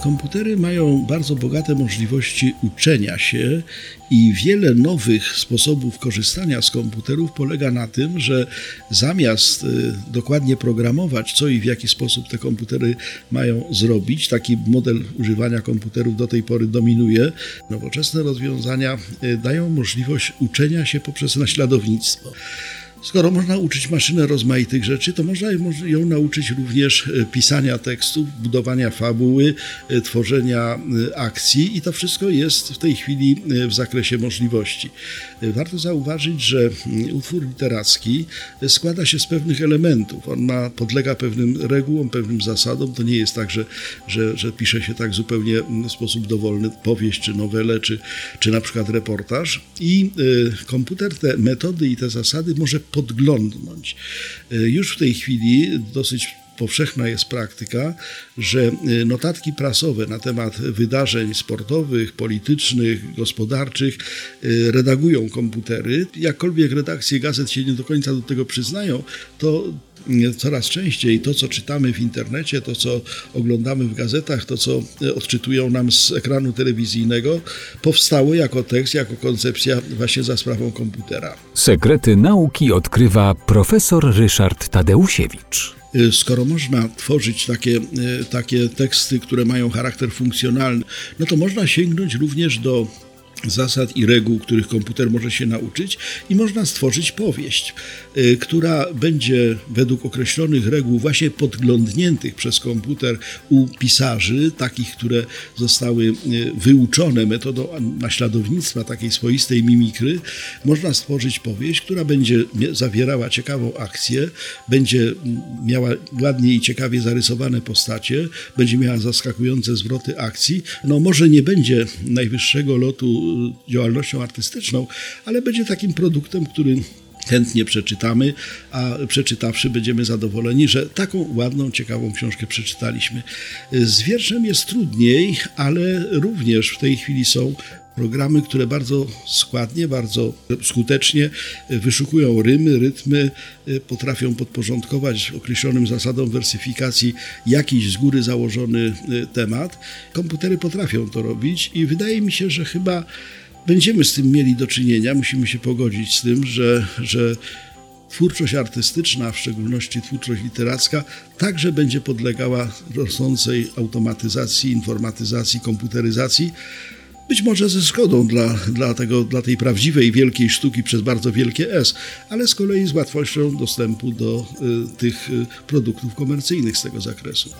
Komputery mają bardzo bogate możliwości uczenia się i wiele nowych sposobów korzystania z komputerów polega na tym, że zamiast y, dokładnie programować, co i w jaki sposób te komputery mają zrobić, taki model używania komputerów do tej pory dominuje, nowoczesne rozwiązania y, dają możliwość uczenia się poprzez naśladownictwo. Skoro można uczyć maszynę rozmaitych rzeczy, to można ją nauczyć również e, pisania tekstów, budowania fabuły, e, tworzenia e, akcji i to wszystko jest w tej chwili w zakresie możliwości. Warto zauważyć, że mm, utwór literacki składa się z pewnych elementów. On ma, podlega pewnym regułom, pewnym zasadom. To nie jest tak, że, że, że pisze się tak zupełnie mm, w sposób dowolny powieść, czy nowelę, czy, czy na przykład reportaż. I komputer te metody i te zasady może podglądnąć. E, już w tej chwili dosyć powszechna jest praktyka, że e, notatki prasowe na temat wydarzeń sportowych, politycznych, gospodarczych e, redagują komputery. Jakkolwiek redakcje gazet się nie do końca do tego przyznają, to coraz częściej to, co czytamy w internecie, to, co oglądamy w gazetach, to, co odczytują nam z ekranu telewizyjnego, powstało jako tekst, jako koncepcja właśnie za sprawą komputera. Sekrety nauki odkrywa profesor Ryszard Tadeusiewicz. Skoro można tworzyć takie, takie teksty, które mają charakter funkcjonalny, no to można sięgnąć również do zasad i reguł, których komputer może się nauczyć, i można stworzyć powieść, y, która będzie według określonych reguł, właśnie podglądniętych przez komputer u pisarzy, takich, które zostały y, wyuczone metodą naśladownictwa, takiej swoistej mimikry, można stworzyć powieść, która będzie zawierała ciekawą akcję, będzie miała ładnie i ciekawie zarysowane postacie, będzie miała zaskakujące zwroty akcji. No może nie będzie najwyższego lotu działalnością artystyczną, ale będzie takim produktem, który chętnie przeczytamy, a przeczytawszy będziemy zadowoleni, że taką ładną, ciekawą książkę przeczytaliśmy. Z wierszem jest trudniej, ale również w tej chwili są programy, które bardzo składnie, bardzo skutecznie wyszukują rymy, rytmy, potrafią podporządkować określonym zasadom wersyfikacji jakiś z góry założony temat. Komputery potrafią to robić i wydaje mi się, że chyba będziemy z tym mieli do czynienia, musimy się pogodzić z tym, że, że twórczość artystyczna, w szczególności twórczość literacka, także będzie podlegała rosnącej automatyzacji, informatyzacji, komputeryzacji. Być może ze szkodą dla, dla, tego, dla tej prawdziwej wielkiej sztuki przez bardzo wielkie S, ale z kolei z łatwością dostępu do y, tych y, produktów komercyjnych z tego zakresu.